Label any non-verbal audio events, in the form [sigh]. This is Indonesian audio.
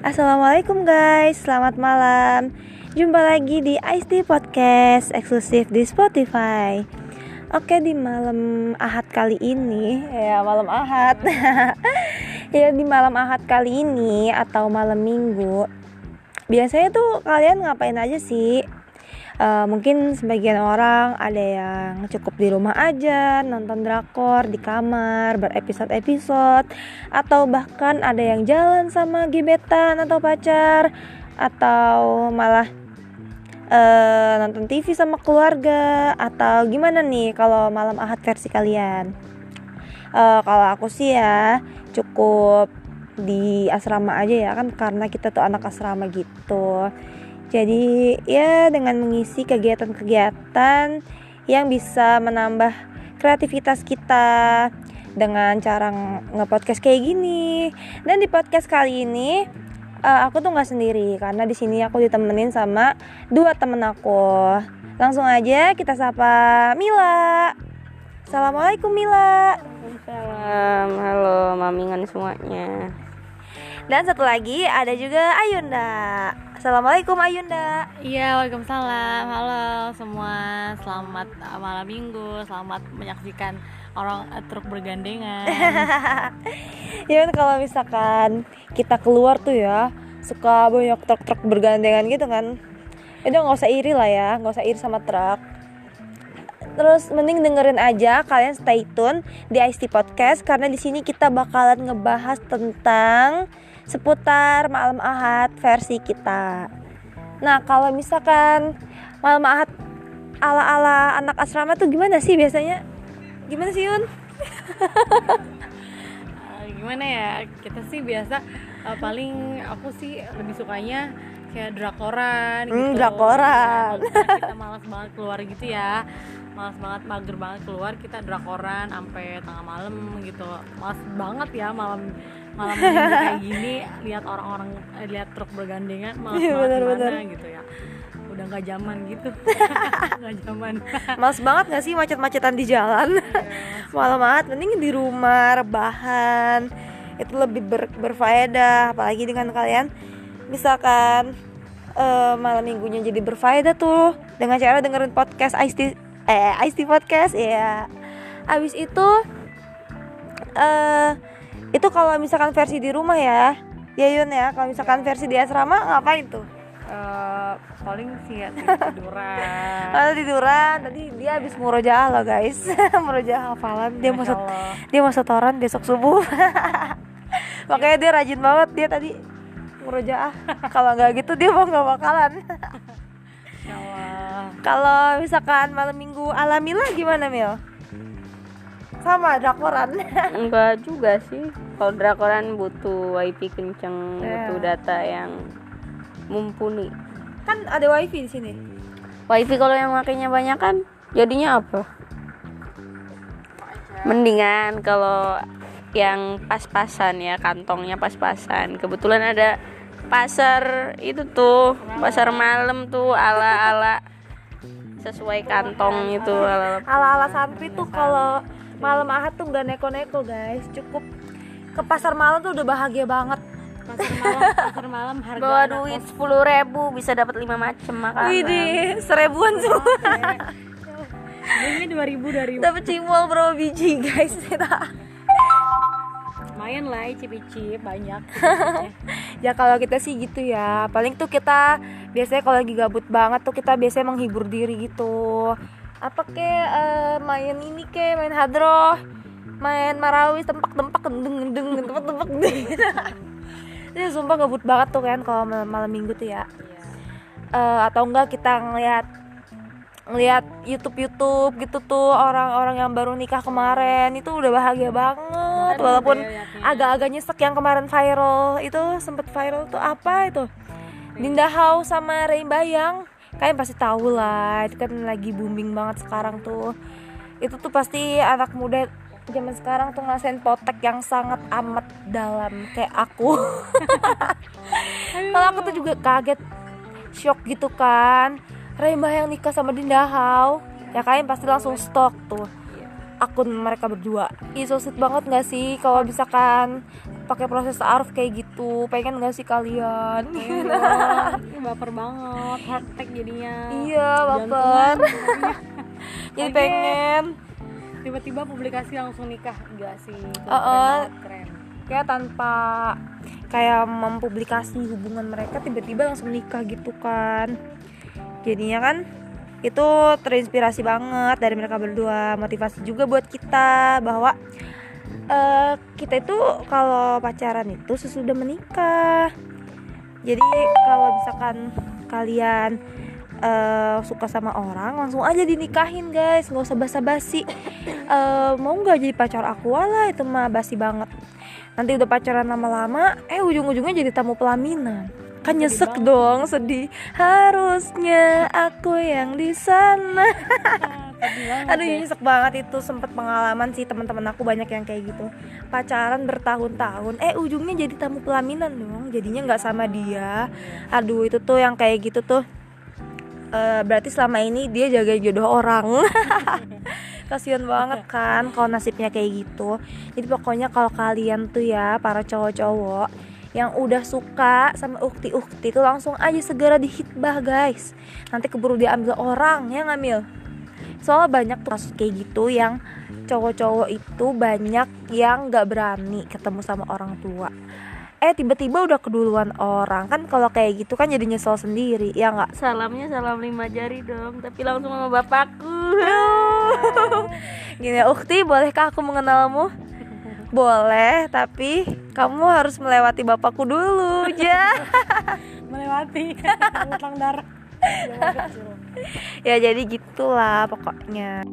Assalamualaikum guys, selamat malam. Jumpa lagi di IST Podcast eksklusif di Spotify. Oke di malam Ahad kali ini Ya malam Ahad. [laughs] Ya di malam Ahad kali ini Atau malam Minggu Biasanya tuh kalian ngapain aja sih? Uh, mungkin sebagian orang ada yang cukup di rumah aja nonton drakor di kamar berepisode-episode atau bahkan ada yang jalan sama gebetan atau pacar atau malah uh, nonton TV sama keluarga atau gimana nih kalau malam ahad versi kalian? Uh, kalau aku sih ya cukup di asrama aja ya kan karena kita tuh anak asrama gitu jadi ya dengan mengisi kegiatan-kegiatan yang bisa menambah kreativitas kita dengan cara nge-podcast kayak gini. Dan di podcast kali ini uh, aku tuh nggak sendiri karena di sini aku ditemenin sama dua temen aku. Langsung aja kita sapa Mila. Assalamualaikum Mila. Waalaikumsalam. Halo mamingan semuanya. Dan satu lagi ada juga Ayunda. Assalamualaikum Ayunda. Iya, waalaikumsalam. Halo semua, selamat malam minggu, selamat menyaksikan orang uh, truk bergandengan. [laughs] ya kan kalau misalkan kita keluar tuh ya, suka banyak truk-truk bergandengan gitu kan. Itu nggak usah iri lah ya, nggak usah iri sama truk. Terus mending dengerin aja kalian stay tune di IST Podcast karena di sini kita bakalan ngebahas tentang seputar malam ahad versi kita. Nah kalau misalkan malam ahad ala-ala anak asrama tuh gimana sih biasanya? Gimana sih Yun? uh, [laughs] gimana ya kita sih biasa uh, paling aku sih lebih sukanya kayak drakoran hmm, gitu. drakoran. Ya, kita malas banget keluar gitu ya. Malas banget mager banget keluar. Kita drakoran sampai tengah malam gitu. Malas banget ya malam malam [laughs] kayak gini. Lihat orang-orang eh, lihat truk bergandengan malas ya, banget bener, gimana gitu ya. Udah nggak zaman gitu. [laughs] Nggak zaman. Males banget nggak sih macet-macetan di jalan? [laughs] Yeah. malam banget. Mending di rumah rebahan. Itu lebih ber berfaedah. Apalagi dengan kalian misalkan uh, malam minggunya jadi berfaedah tuh dengan cara dengerin podcast IST eh IST podcast ya abis itu eh uh, itu kalau misalkan versi di rumah ya ya Yun ya kalau misalkan versi di asrama ngapain tuh? Uh, paling sih [laughs] ya tiduran. Oh, tiduran tadi dia habis murojaah loh guys. [laughs] Murojaah hafalan dia mau dia mau setoran besok subuh. [laughs] Makanya dia rajin banget dia tadi murojaah kalau nggak gitu dia mau nggak bakalan. Kalau misalkan malam minggu alamilah gimana Mil? sama drakoran. Enggak juga sih. Kalau drakoran butuh wifi kenceng yeah. butuh data yang mumpuni. Kan ada wifi di sini. Wifi kalau yang makainya banyak kan jadinya apa? Mendingan kalau yang pas-pasan ya kantongnya pas-pasan. Kebetulan ada pasar itu tuh pasar malam tuh ala-ala sesuai kantong itu ala ala santri tuh kalau malam ahad tuh nggak neko-neko guys. Cukup ke pasar malam tuh udah bahagia banget. Pasar malam pasar malam harga bawa duit sepuluh ribu bisa dapat lima macam makanan. Widih, seribuan semua. Ini dua ribu dua ribu. Dapat cimol berapa biji guys [laughs] lumayan lah icip-icip banyak. [laughs] Ya kalau kita sih gitu ya. Paling tuh kita biasanya kalau lagi gabut banget tuh kita biasanya menghibur diri gitu. Apa ke uh, main ini ke main hadroh main marawis tempak tempak deng deng tempak tempak [laughs] ini sumpah ngebut banget tuh kan kalau malam, malam minggu tuh ya. Uh, atau enggak kita ngeliat ngeliat YouTube YouTube gitu tuh orang-orang yang baru nikah kemarin. Itu udah bahagia banget walaupun agak-agak nyesek yang kemarin viral. Itu sempet viral tuh apa itu? Dinda House sama Rain Bayang. Kalian pasti tahu lah itu kan lagi booming banget sekarang tuh. Itu tuh pasti anak muda zaman sekarang tuh ngerasain potek yang sangat amat dalam kayak aku. [laughs] Kalau aku tuh juga kaget shock gitu kan. Remba yang nikah sama Dinda Hau. Ya kalian pasti langsung stok tuh akun mereka berdua. Ih so sweet banget gak sih kalau misalkan pakai proses taaruf kayak gitu? Pengen gak sih kalian? [laughs] Iya, baper banget hard tag jadinya. Iya baper. [laughs] Jadi Oke. pengen. Tiba-tiba publikasi langsung nikah. Enggak sih. Itu Uh-uh. banget, keren. Kayak tanpa kayak mempublikasi hubungan mereka tiba-tiba langsung nikah gitu kan. Jadinya kan itu terinspirasi banget dari mereka berdua motivasi juga buat kita bahwa eh, kita itu kalau pacaran itu sesudah menikah. Jadi kalau misalkan kalian eh, suka sama orang langsung aja dinikahin guys. Nggak usah basa-basi. Eh, mau nggak jadi pacar aku? Lah itu mah basi banget. Nanti udah pacaran lama-lama eh ujung-ujungnya jadi tamu pelaminan kan nyesek dong sedih. Harusnya aku yang di sana. Aduh deh. nyesek banget itu. Sempet pengalaman sih teman-teman aku banyak yang kayak gitu. Pacaran bertahun-tahun. Eh ujungnya jadi tamu pelaminan dong. Jadinya nggak sama dia. Aduh itu tuh yang kayak gitu tuh. Eh, berarti selama ini dia jaga jodoh orang. [laughs] Kasihan banget kan kalau nasibnya kayak gitu. Jadi pokoknya kalau kalian tuh ya para cowok-cowok yang udah suka sama ukti-ukti itu langsung aja segera dihitbah guys. Nanti keburu diambil orang ya ngambil soalnya banyak tuh kasus kayak gitu yang cowok-cowok itu banyak yang nggak berani ketemu sama orang tua. Eh tiba-tiba udah keduluan orang. Kan kalau kayak gitu kan jadi nyesel sendiri ya nggak? Salamnya salam lima jari dong tapi langsung sama bapakku. Gini ya, Ukti, bolehkah aku mengenalmu? Boleh, tapi kamu harus melewati bapakku dulu, [laughs] ya. melewati [laughs] utang darah ya jadi gitulah pokoknya.